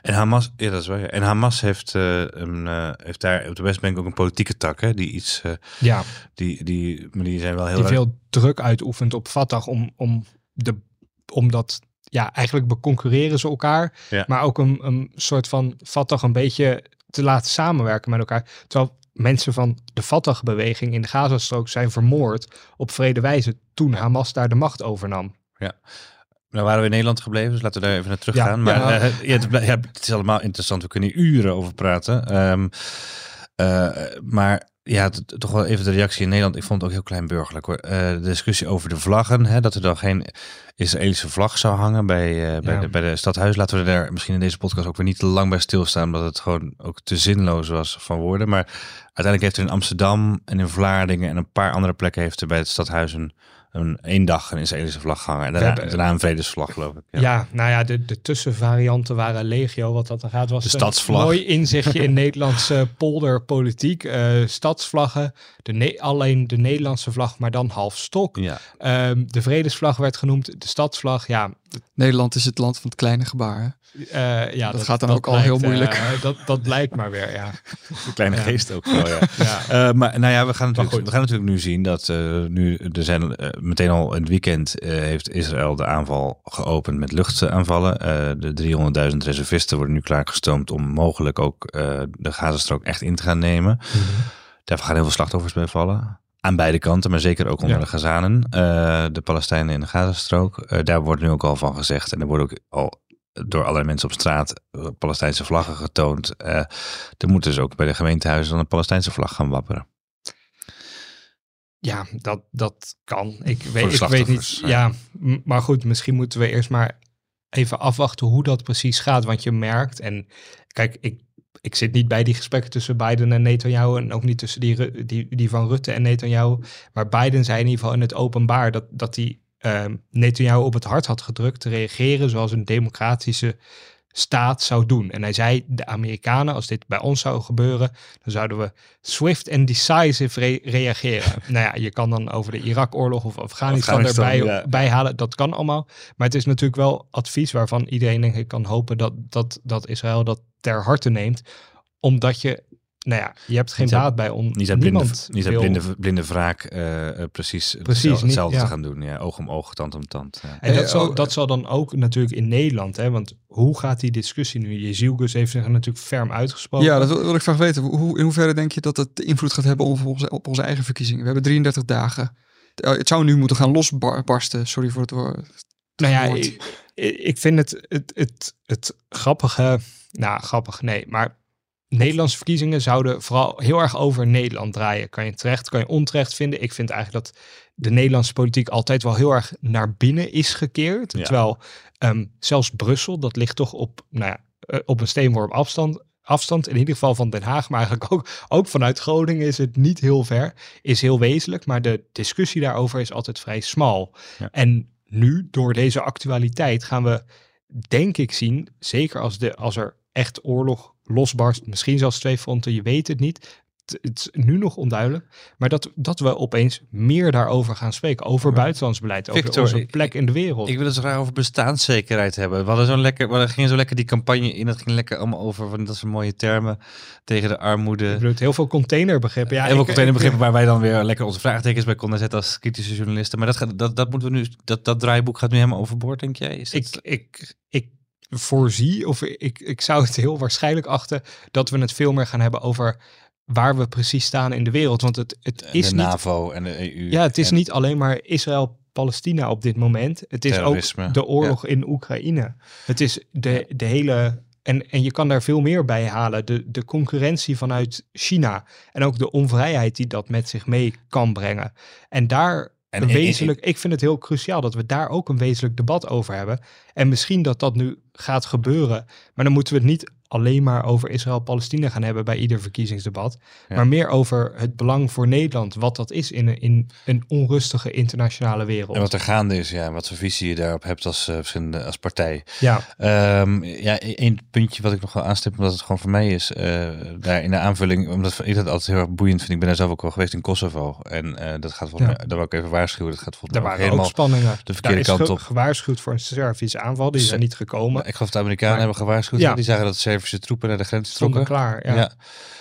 En Hamas, ja, dat is waar. En Hamas heeft, uh, een, uh, heeft daar op de Westbank ook een politieke tak, hè, die iets. Uh, ja. Die, die, maar die zijn wel heel. Die veel druk uitoefent op Fatah om, om, de, om dat. Ja, eigenlijk beconcurreren ze elkaar. Ja. Maar ook een, een soort van Fatah een beetje te laten samenwerken met elkaar. Terwijl mensen van de Fatah-beweging in de Gazastrook zijn vermoord op vrede wijze toen Hamas daar de macht overnam. Ja. Nou waren we in Nederland gebleven, dus laten we daar even naar terug gaan. maar ja. Uh, ja, het, ja, het, is allemaal interessant, we kunnen hier uren over praten. Um, uh, maar ja, toch wel even de reactie in Nederland. Ik vond het ook heel kleinburgerlijk hoor. Uh, de discussie over de vlaggen, hè, dat er dan geen Israëlische vlag zou hangen bij, bij, de, bij de stadhuis. Laten we daar misschien in deze podcast ook weer niet te lang bij stilstaan, omdat het gewoon ook te zinloos was van woorden. Maar uiteindelijk heeft er in Amsterdam en in Vlaardingen en een paar andere plekken heeft er bij het stadhuis een een één dag een Israëlische vlag hangen. En daarna, hebben, daarna een vredesvlag, geloof ik. Ja, ja nou ja, de, de tussenvarianten waren legio. Wat dat er gaat was de stadsvlag. een mooi inzichtje in Nederlandse polderpolitiek. Uh, stadsvlaggen, de alleen de Nederlandse vlag, maar dan half stok. Ja. Um, de vredesvlag werd genoemd, de stadsvlag. Ja, Nederland is het land van het kleine gebaar. Uh, ja, dat, gaat dan ook al heel moeilijk. Uh, dat, dat lijkt maar weer, ja. De kleine ja. geest ook wel, ja. ja. Uh, maar nou ja, we gaan natuurlijk, we gaan natuurlijk nu zien dat nu, er zijn meteen al in het weekend heeft Israël de aanval geopend met luchtaanvallen. de 300.000 reservisten worden nu klaargestoomd om mogelijk ook de Gazastrook echt in te gaan nemen. Mm -hmm. Daar gaan heel veel slachtoffers bij vallen. Aan beide kanten, maar zeker ook onder de Gazanen. Uh, de Palestijnen in de Gazastrook. Uh, daar wordt nu ook al van gezegd. En er wordt ook al door allerlei mensen op straat uh, Palestijnse vlaggen getoond. er moet dus ook bij de gemeentehuizen dan een Palestijnse vlag gaan wapperen. Ja, dat, dat kan. Ik weet, ik weet niet. Ja, maar goed, misschien moeten we eerst maar even afwachten hoe dat precies gaat. Want je merkt, en kijk, ik ik zit niet bij die gesprekken tussen Biden en Netanyahu en ook niet tussen die, die, die van Rutte en Netanyahu. Maar Biden zei in ieder geval in het openbaar dat, dat hij uh, Netanyahu op het hart had gedrukt te reageren zoals een democratische staat zou doen. En hij zei, de Amerikanen, als dit bij ons zou gebeuren, dan zouden we swift en decisive reageren. nou ja, je kan dan over de Irak-oorlog of Afghanistan, erbij bijhalen. Dat kan allemaal. Maar het is natuurlijk wel advies waarvan iedereen denk ik kan hopen dat, dat, dat Israël dat ter harte neemt. Omdat je nou ja, je hebt geen baat bij om niet uit blinde, niet blinde, blinde wraak uh, precies, precies hetzelfde te gaan doen. Ja, oog om oog, tand om tand. Ja. En dat, zal, dat zal dan ook natuurlijk in Nederland, hè, want hoe gaat die discussie nu? Jezielgus heeft zich natuurlijk ferm uitgesproken. Ja, dat wil, ik graag weten. Hoe, in hoeverre denk je dat het invloed gaat hebben op onze, op onze eigen verkiezingen? We hebben 33 dagen. Het zou nu moeten gaan losbarsten. Sorry voor het woord. Nou ja, ik, ik, vind het, het, het, het grappige, nou grappig nee, maar Nederlandse verkiezingen zouden vooral heel erg over Nederland draaien. Kan je terecht, kan je onterecht vinden. Ik vind eigenlijk dat de Nederlandse politiek altijd wel heel erg naar binnen is gekeerd. Terwijl um, zelfs Brussel, dat ligt toch op, nou ja, eh, op een steenworp afstand afstand, in ieder geval van Den Haag, maar eigenlijk ook, ook vanuit Groningen is het niet heel ver, is heel wezenlijk. Maar de discussie daarover is altijd vrij smal. Ja. En nu, door deze actualiteit, gaan we denk ik zien, zeker als, de, als er echt oorlog losbarst, misschien zelfs twee fronten, je weet het niet. Het, het is nu nog onduidelijk, maar dat, dat we opeens meer daarover gaan spreken. Over buitenlands beleid, over Victor, onze ik- plek in de wereld. Ik wil het zo graag over bestaanszekerheid hebben. We hadden zo'n lekker, we hadden- gingen zo lekker die campagne in. Dat ging lekker allemaal over, van, dat zijn mooie termen, tegen de armoede. Ik bedoel, heel veel containerbegrippen. Ja, Heel veel containerbegrippen waar wij dan weer lekker onze vraagtekens bij konden zetten als kritische journalisten. Maar dat, gaat, dat, dat moeten we nu, dat, dat draaiboek gaat nu helemaal overboord, denk jij? Is dat, Ik, ik, ik voorzie, of ik, ik zou het heel waarschijnlijk achten, dat we het veel meer gaan hebben over waar we precies staan in de wereld. Want het, het is de niet, NAVO en de EU. ja, het is en niet alleen maar Israël-Palestina op dit moment. Het is terrorisme. ook de oorlog in Oekraïne. Het is de, de hele. En, en je kan daar veel meer bij halen. De, de concurrentie vanuit China. En ook de onvrijheid die dat met zich mee kan brengen. En daar En- een en- en- wezenlijk. Ik vind het heel cruciaal dat we daar ook een wezenlijk debat over hebben. En misschien dat dat nu gaat gebeuren. Maar dan moeten we het niet alleen maar over Israël-Palestina gaan hebben bij ieder verkiezingsdebat. Ja. Maar meer over het belang voor Nederland. Wat dat is in een, in een onrustige internationale wereld. En wat er gaande is, ja, wat voor visie je daarop hebt als, eh, als partij. Ja, Ehm, ja, e- één puntje wat ik nog wel aanstip, omdat het gewoon voor mij is, eh, daar in de aanvulling, omdat ik dat altijd heel erg boeiend vind. Ik ben daar zelf ook al geweest in Kosovo. En eh, dat gaat volgens Ja. mij, daar wil ik even waarschuwen, dat gaat volgens daar mij ook waren helemaal... ook spanningen. de verkeerde daar is kant op. gewaarschuwd voor een Servische aanval. Die Ze- zijn niet gekomen. Ik geloof dat de Amerikanen Maar- hebben gewaarschuwd. Ja. Die zagen dat Servische troepen naar de grens trokken. klaar. Ja. Ja.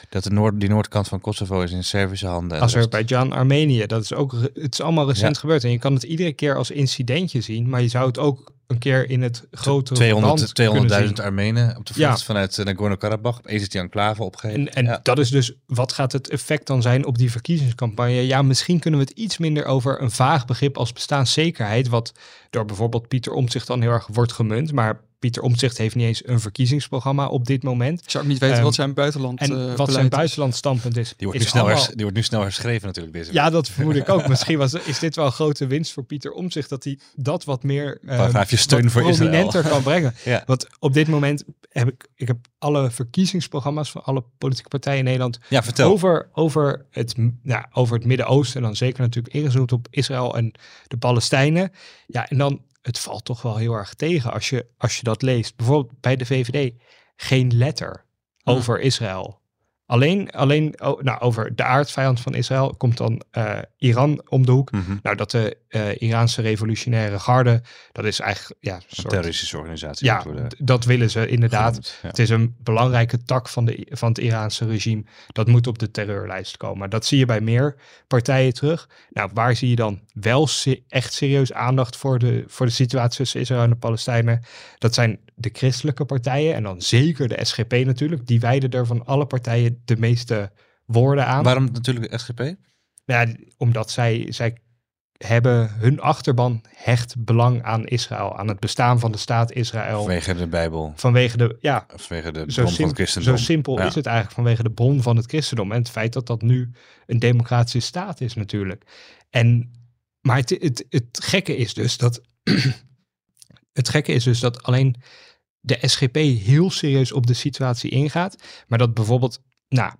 Dat de noord, die noordkant van Kosovo is in Servische handen. Azerbeidzjan, Armenië, dat is ook, het is allemaal recent Ja. gebeurd. En je kan het iedere keer als incidentje zien, maar je zou het ook een keer in het grote 200 200.000 200.000 Armenen op de vlucht vanuit eh, Nagorno-Karabakh. Opeens is die enclave opgegeven. En, en dat is dus, wat gaat het effect dan zijn op die verkiezingscampagne? Ja, misschien kunnen we het iets minder over een vaag begrip als bestaanszekerheid, wat door bijvoorbeeld Pieter Omtzigt dan heel erg wordt gemunt. Maar Pieter Omtzigt heeft niet eens een verkiezingsprogramma op dit moment. Ik zou ook niet weten Ehm, wat zijn buitenland En eh, wat beleid zijn is. buitenlands standpunt is. Die wordt, is nu snel allemaal- die wordt nu snel herschreven natuurlijk. Deze Ja, dat vermoed ik ook. Misschien was, is dit wel een grote winst voor Pieter Omtzigt dat hij dat wat meer eh, Paragraafje steun wat voor Israël. kan brengen. Ja. Want op dit moment heb ik, ik heb alle verkiezingsprogramma's van alle politieke partijen in Nederland Ja, vertel. over, over, het, over het Midden-Oosten. En dan zeker natuurlijk ingezoomd op Israël en de Palestijnen. Ja, en dan, het valt toch wel heel erg tegen als je, als je dat leest. Bijvoorbeeld bij de VVD, geen letter over Israël. Alleen, alleen oh, nou, over de aardsvijand van Israël komt dan eh, Iran om de hoek. Mhm. Nou, dat de eh, Iraanse revolutionaire garde, dat is eigenlijk ja, een soort... terroristische organisatie. Ja, dat willen ze inderdaad. genoemd. Ja. Het is een belangrijke tak van, de, van het Iraanse regime. Dat moet op de terreurlijst komen. Dat zie je bij meer partijen terug. Nou, waar zie je dan wel se- echt serieus aandacht voor de, voor de situatie tussen Israël en de Palestijnen? Dat zijn de christelijke partijen en dan zeker de SGP natuurlijk. Die wijden er van alle partijen de meeste woorden aan. Waarom natuurlijk de SGP? Nou ja, omdat zij, zij hebben hun achterban hecht belang aan Israël. Aan het bestaan van de staat Israël. Vanwege de Bijbel. Vanwege de, ja, vanwege de bron van het christendom. zo simpel Ja. is het eigenlijk vanwege de bron van het christendom. En het feit dat dat nu een democratische staat is natuurlijk. En, maar het, het, het gekke is dus dat... het gekke is dus dat alleen de SGP heel serieus op de situatie ingaat. Maar dat bijvoorbeeld, nou,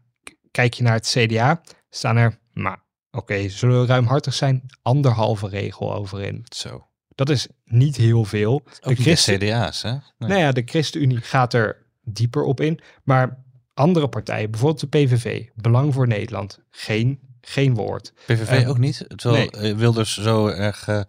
kijk je naar het CDA, staan er, maar oké, zullen we ruimhartig zijn, anderhalve regel over in. Zo. Dat is niet heel veel. Ook niet de Christen- CDA's, hè? Nee. nou ja, de ChristenUnie gaat er dieper op in. Maar andere partijen, bijvoorbeeld de PVV, Belang voor Nederland, geen, geen woord. PVV Eh, ook niet? Terwijl eh, Wilders zo erg eh,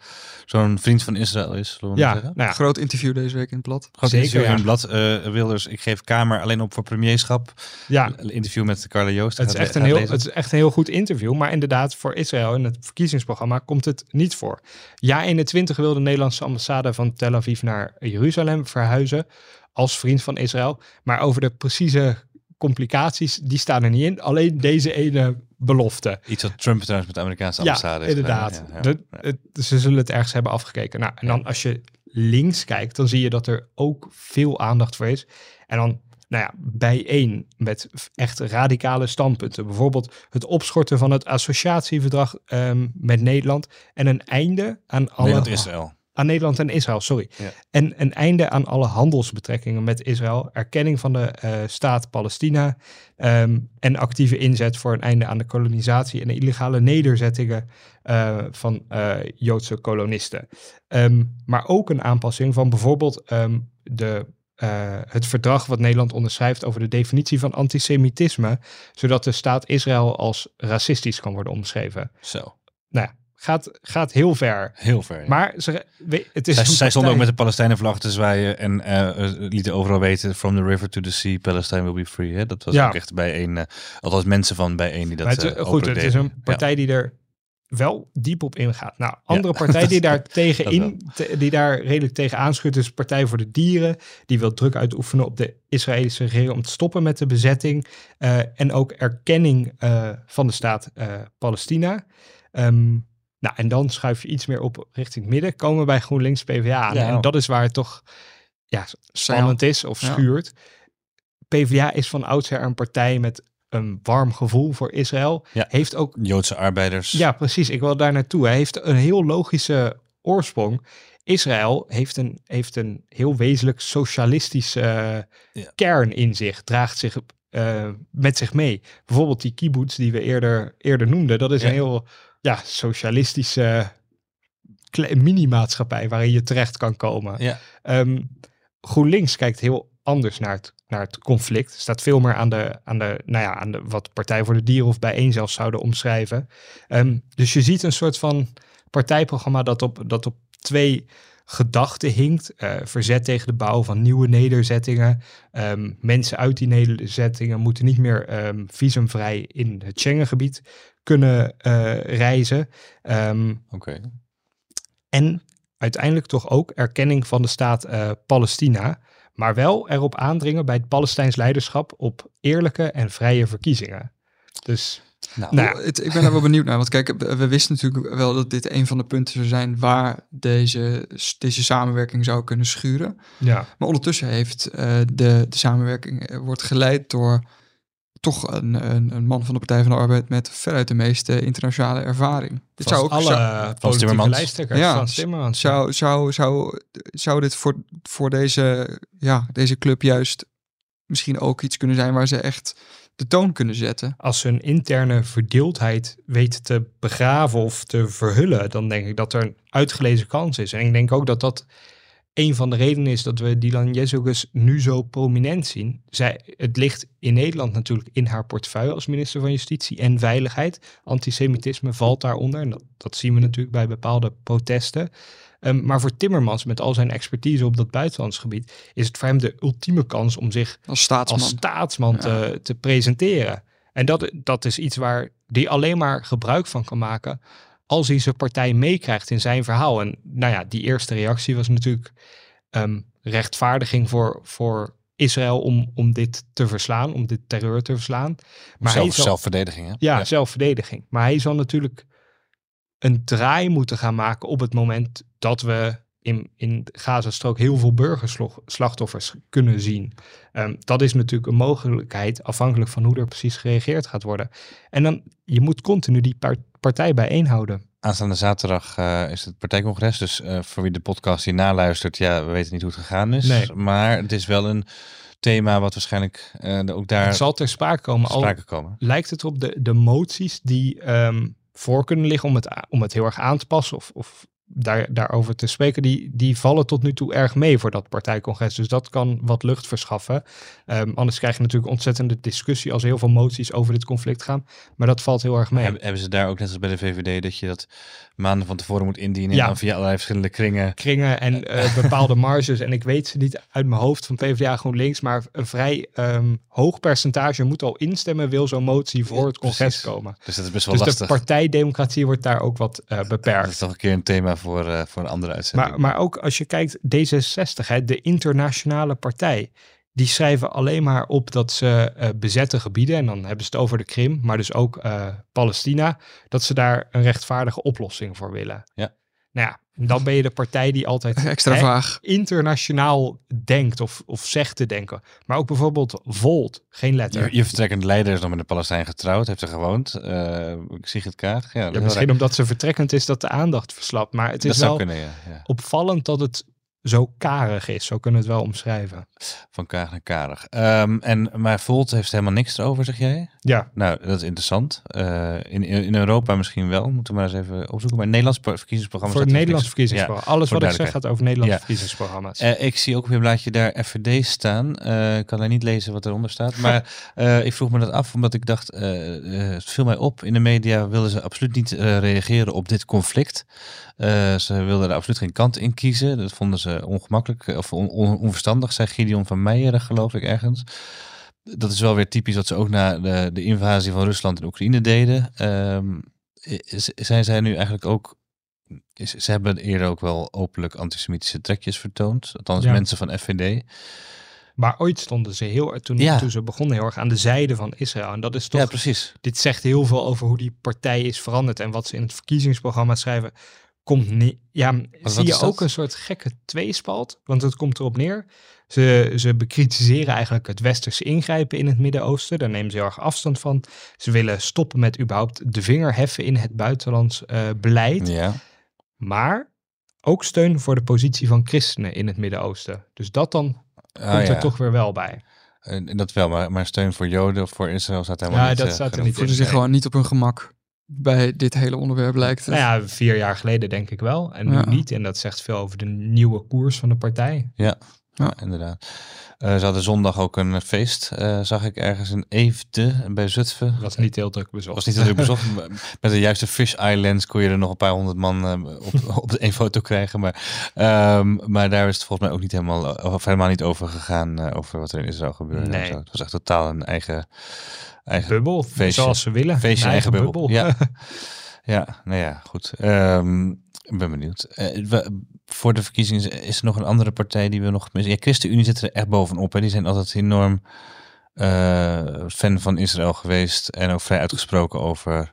zo'n vriend van Israël is, Ja, zeggen. nou ja, Groot interview deze week in het blad. Groot Zeker, interview in het blad. eh, Wilders, ik geef Kamer alleen op voor premierschap. ja Een interview met Carla Joost. het, is echt een heel, lezen. het is echt een heel goed interview. Maar inderdaad, voor Israël in het verkiezingsprogramma komt het niet voor. Ja, 21 wil de Nederlandse ambassade van Tel Aviv naar Jeruzalem verhuizen als vriend van Israël. Maar over de precieze complicaties, die staan er niet in. Alleen deze ene belofte. Iets wat Trump trouwens met de Amerikaanse ambassade inderdaad. Ja, ja. De- het- ze zullen het ergens hebben afgekeken. Nou, en dan als je links kijkt, dan zie je dat er ook veel aandacht voor is. En dan, nou ja, bijeen met echt radicale standpunten. Bijvoorbeeld het opschorten van het associatieverdrag ehm, met Nederland. En een einde aan alle... Nederland-Israël. Aan Nederland en Israël, sorry. Ja. En een einde aan alle handelsbetrekkingen met Israël, erkenning van de eh, staat Palestina ehm, en actieve inzet voor een einde aan de kolonisatie en de illegale nederzettingen eh, van eh, Joodse kolonisten. Ehm, maar ook een aanpassing van bijvoorbeeld ehm, de, het verdrag wat Nederland onderschrijft over de definitie van antisemitisme, zodat de staat Israël als racistisch kan worden omschreven. Zo, Nou, ja, gaat, gaat heel ver. heel ver. ja. Maar ze, het is zij, een zij stonden ook met de Palestijnenvlag te zwaaien en eh, lieten overal weten: From the river to the sea, Palestine will be free. Hè? Dat was Ja. ook echt bij een, eh, althans mensen van bij één die dat het, eh, goed, het is een partij die er wel diep op ingaat. Nou, andere partij die daar dat tegenin, te- die daar redelijk tegen aanschudt, is Partij voor de Dieren. Die wil druk uitoefenen op de Israëlische regering om te stoppen met de bezetting. en ook erkenning van de staat Palestina. Ehm, nou, en dan schuif je iets meer op richting het midden. Komen we bij GroenLinks PvdA aan. Ja. En dat is waar het toch ja, spannend is of Ja. schuurt. PvdA is van oudsher een partij met een warm gevoel voor Israël. Ja. Heeft ook Joodse arbeiders. ja, precies. Ik wil daar naartoe. Hij heeft een heel logische oorsprong. Israël heeft een, heeft een heel wezenlijk socialistische Ja. kern in zich, draagt zich eh, met zich mee. Bijvoorbeeld die kibbutz die we eerder, eerder noemden, dat is Ja. een heel ja, socialistische mini-maatschappij waarin je terecht kan komen. Ja. Ehm, GroenLinks kijkt heel anders naar het, naar het conflict. Staat veel meer aan de, aan de, nou ja, aan de wat Partij voor de Dieren of bijeen zelfs zouden omschrijven. Ehm, dus je ziet een soort van partijprogramma dat op, dat op twee gedachten hinkt. Eh, verzet tegen de bouw van nieuwe nederzettingen. Ehm, mensen uit die nederzettingen moeten niet meer visumvrij in het Schengengebied kunnen eh, reizen. Ehm, Oké. en uiteindelijk toch ook erkenning van de staat eh, Palestina. Maar wel erop aandringen bij het Palestijns leiderschap op eerlijke en vrije verkiezingen. Dus Nou, Nou ja. Het- ik ben daar wel benieuwd naar. Want kijk, we wisten natuurlijk wel dat dit een van de punten zou zijn waar deze, deze samenwerking zou kunnen schuren. ja, Maar ondertussen heeft eh, de, de samenwerking wordt geleid door toch een, een, een man van de Partij van de Arbeid met veruit de meeste internationale ervaring. Dit zou ook alle zou, eh, politieke lijsttrekkers. Ja, Frans Timmermans. zou, zou, zou, zou dit voor, voor deze, ja, deze club juist misschien ook iets kunnen zijn waar ze echt de toon kunnen zetten. Als ze een interne verdeeldheid weten te begraven of te verhullen, dan denk ik dat er een uitgelezen kans is. En ik denk ook dat dat een van de redenen is dat we Dylan Jezogus nu zo prominent zien. Zij, het ligt in Nederland natuurlijk in haar portefeuille als minister van Justitie en Veiligheid. Antisemitisme valt daaronder en dat, dat zien we natuurlijk bij bepaalde protesten. Ehm, maar voor Timmermans, met al zijn expertise op dat buitenlandsgebied, is het voor hem de ultieme kans om zich Als staatsman. als staatsman Ja. te, te presenteren. En dat, dat is iets waar die alleen maar gebruik van kan maken als hij zijn partij meekrijgt in zijn verhaal. En nou ja, die eerste reactie was natuurlijk ehm, rechtvaardiging voor, voor Israël om, om dit te verslaan, om dit terreur te verslaan. Maar hij zelf, zal, zelfverdediging, hè? ja, zelfverdediging. Maar hij zal natuurlijk een draai moeten gaan maken op het moment dat we in, in de Gazastrook heel veel burgerslachtoffers kunnen zien. Ehm, dat is natuurlijk een mogelijkheid, afhankelijk van hoe er precies gereageerd gaat worden. En dan, je moet continu die partij bijeenhouden. Aanstaande zaterdag eh, is het partijcongres. Dus eh, voor wie de podcast hier naluistert, ja, we weten niet hoe het gegaan is. Nee. Maar het is wel een thema wat waarschijnlijk eh, ook daar Het zal ter sprake komen. Al sprake komen. lijkt het op de, de moties die ehm, voor kunnen liggen om het, om het heel erg aan te passen of, of daar, daarover te spreken, die, die vallen tot nu toe erg mee voor dat partijcongres. Dus dat kan wat lucht verschaffen. Ehm, anders krijg je natuurlijk ontzettende discussie als heel veel moties over dit conflict gaan. Maar dat valt heel erg mee. Hebben, hebben ze daar ook net als bij de VVD dat je dat maanden van tevoren moet indienen Ja. en dan via allerlei verschillende kringen. kringen en eh, bepaalde marges. En ik weet ze niet uit mijn hoofd van PvdA GroenLinks, maar een vrij ehm, hoog percentage moet al instemmen, wil zo'n motie voor het congres precies. komen. Dus dat is best wel Dus de partijdemocratie wordt daar ook wat eh, Dat beperkt. is toch een keer een thema voor, eh, voor een andere uitzending. Maar, maar ook als je kijkt, D66, hè, de internationale partij, die schrijven alleen maar op dat ze eh, bezette gebieden, en dan hebben ze het over de Krim, maar dus ook eh, Palestina, dat ze daar een rechtvaardige oplossing voor willen. Ja. Nou ja, dan ben je de partij die altijd Extra hè, vaag. internationaal denkt of, of zegt te denken. Maar ook bijvoorbeeld Volt, geen letter. Je, je vertrekkend leider is nog met een Palestijn getrouwd, heeft er gewoond. Uh, Sigrid Kaag. Ja, dat Ja, is misschien omdat ze vertrekkend is dat de aandacht verslapt. Maar het dat is zou wel kunnen, ja. ja. opvallend dat het zo karig is. Zo kunnen we het wel omschrijven. Van Kaag naar Karig. Ehm, en, maar Volt heeft helemaal niks erover, zeg jij? Ja, Nou, dat is interessant. Eh, in, in Europa misschien wel. Moeten we maar eens even opzoeken. Maar het Nederlands pro- verkiezingsprogramma... voor het staat er Nederlandse niks- verkiezingsprogramma. Alles wat ik zeg gaat over Nederlandse Ja. verkiezingsprogramma's. Eh, ik zie ook op je blaadje daar FVD staan. Eh, ik kan daar niet lezen wat eronder staat. Maar ik vroeg me dat af omdat ik dacht, het viel mij op. In de media wilden ze absoluut niet reageren op dit conflict. Ze wilden er absoluut geen kant in kiezen. Dat vonden ze ongemakkelijk eh, of on- on- onverstandig, zei Gideon van Meijeren geloof ik ergens. Dat is wel weer typisch wat ze ook na de, de invasie van Rusland en Oekraïne deden. Is- zijn zij nu eigenlijk ook is, ze hebben eerder ook wel openlijk antisemitische trekjes vertoond. Althans, Ja. mensen van FVD. Maar ooit stonden ze heel, toen, Ja. toen ze begonnen heel erg aan de zijde van Israël. En dat is toch, Ja, precies. dit zegt heel veel over hoe die partij is veranderd. En wat ze in het verkiezingsprogramma schrijven, komt niet. Ja, zie je ook een soort gekke tweespalt. Want het komt erop neer. Ze, ze bekritiseren eigenlijk het westerse ingrijpen in het Midden-Oosten. Daar nemen ze heel erg afstand van. Ze willen stoppen met überhaupt de vinger heffen in het buitenlands eh, beleid. Ja. Maar ook steun voor de positie van christenen in het Midden-Oosten. Dus dat dan Ah, komt ja. er toch weer wel bij. En en dat wel, maar, maar steun voor Joden of voor Israël staat helemaal Ja, niet. dat eh, staat er niet. Voelen zich gewoon niet op hun gemak bij dit hele onderwerp lijkt het. Nou ja, vier jaar geleden denk ik wel. En nu Ja. niet. En dat zegt veel over de nieuwe koers van de partij. Ja, Ja. inderdaad. Eh, ze hadden zondag ook een feest, eh, zag ik ergens in Eefde bij Zutphen. Dat was niet heel druk bezocht. was niet heel druk bezocht. Met de juiste fish islands kon je er nog een paar honderd man eh, op, op één foto krijgen. Maar, ehm, maar daar is het volgens mij ook niet helemaal, of helemaal niet over gegaan, over wat er in Israël gebeurde. Nee. zo. Het was echt totaal een eigen, eigen bubbel, Feestje. zoals ze willen. feestje, Een eigen bubbel. Ja. ja, nou ja, goed. Ehm, ik ben benieuwd. We- voor de verkiezingen is er nog een andere partij die we nog missen. Ja, ChristenUnie zit er echt bovenop. Hè. Die zijn altijd enorm eh, fan van Israël geweest en ook vrij uitgesproken over.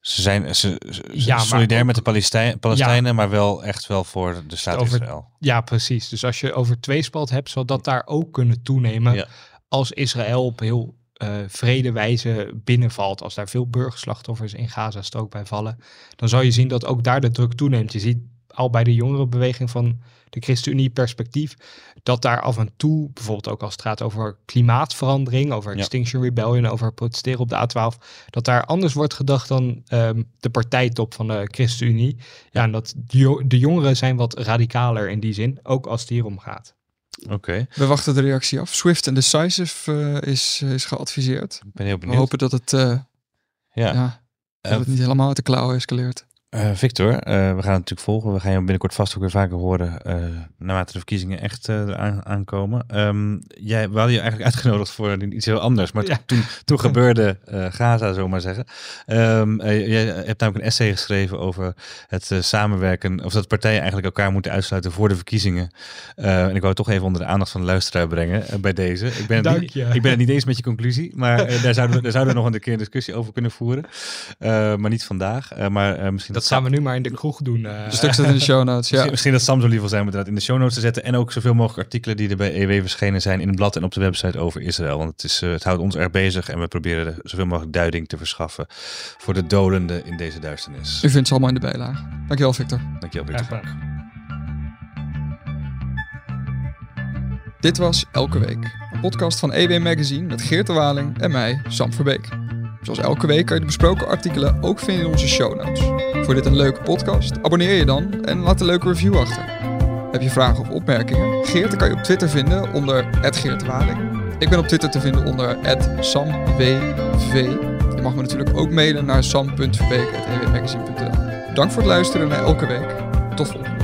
Ze zijn ze, ze- Ja, solidair ook- met de Palestijn, Palestijnen, maar wel echt wel voor de staat over- Israël. Ja, precies. Dus als je over tweespalt hebt, zal dat daar ook kunnen toenemen. Ja. Als Israël op heel eh, vrede wijze binnenvalt. Als daar veel burgerslachtoffers in Gazastrook bij vallen. Dan zal je zien dat ook daar de druk toeneemt. Je ziet al bij de jongerenbeweging van de ChristenUnie perspectief. Dat daar af en toe, bijvoorbeeld ook als het gaat over klimaatverandering. Over Ja. Extinction Rebellion, over protesteren op de A12. Dat daar anders wordt gedacht dan ehm, de partijtop van de ChristenUnie. Ja, en dat de, jo- de jongeren zijn wat radicaler in die zin. Ook als het hier om gaat. Oké, We wachten de reactie af. Swift en Decisive eh, is, is geadviseerd. ik ben heel We benieuwd. hopen dat het, eh, ja. ja, Eh, dat het niet helemaal uit de klauwen escaleert. Eh, Victor, eh, we gaan het natuurlijk volgen. We gaan je binnenkort vast ook weer vaker horen eh naarmate de verkiezingen echt eraan aankomen. Ehm, jij, we hadden je eigenlijk uitgenodigd voor iets heel anders, maar Ja. toen, toen gebeurde Gaza, zomaar zeggen. Ehm, eh, jij hebt namelijk een essay geschreven over het samenwerken, of dat partijen eigenlijk elkaar moeten uitsluiten voor de verkiezingen. En ik wou het toch even onder de aandacht van de luisteraar brengen bij deze. Ik ben, Dank niet, je. ik ben het niet eens met je conclusie, maar daar, zouden we, daar zouden we nog een keer een discussie over kunnen voeren. Maar niet vandaag. Maar misschien Dat gaan we nu maar in de kroeg doen. eh. Een stuk staat in de show notes. Ja. Misschien, misschien dat Sam zo lief wil zijn om het inderdaad in de show notes te zetten. En ook zoveel mogelijk artikelen die er bij EW verschenen zijn in het blad en op de website over Israël. Want het, is, eh, het houdt ons erg bezig en we proberen er zoveel mogelijk duiding te verschaffen voor de dolenden in deze duisternis. U vindt ze allemaal in de bijlage. Dankjewel Victor. Dankjewel, Graag Victor. gedaan. Dit was Elke Week. Een podcast van EW Magazine met Geert de Waling en mij, Sam Verbeek. Zoals elke week kan je de besproken artikelen ook vinden in onze show notes. Voor dit een leuke podcast, abonneer je dan en laat een leuke review achter. Heb je vragen of opmerkingen? Geert kan je op Twitter vinden onder Geert de Waling. Ik ben op Twitter te vinden onder SamWV. Je mag me natuurlijk ook mailen naar sam.verbeek.ewmagazine.nl Dank voor het luisteren naar Elke Week. Tot volgende.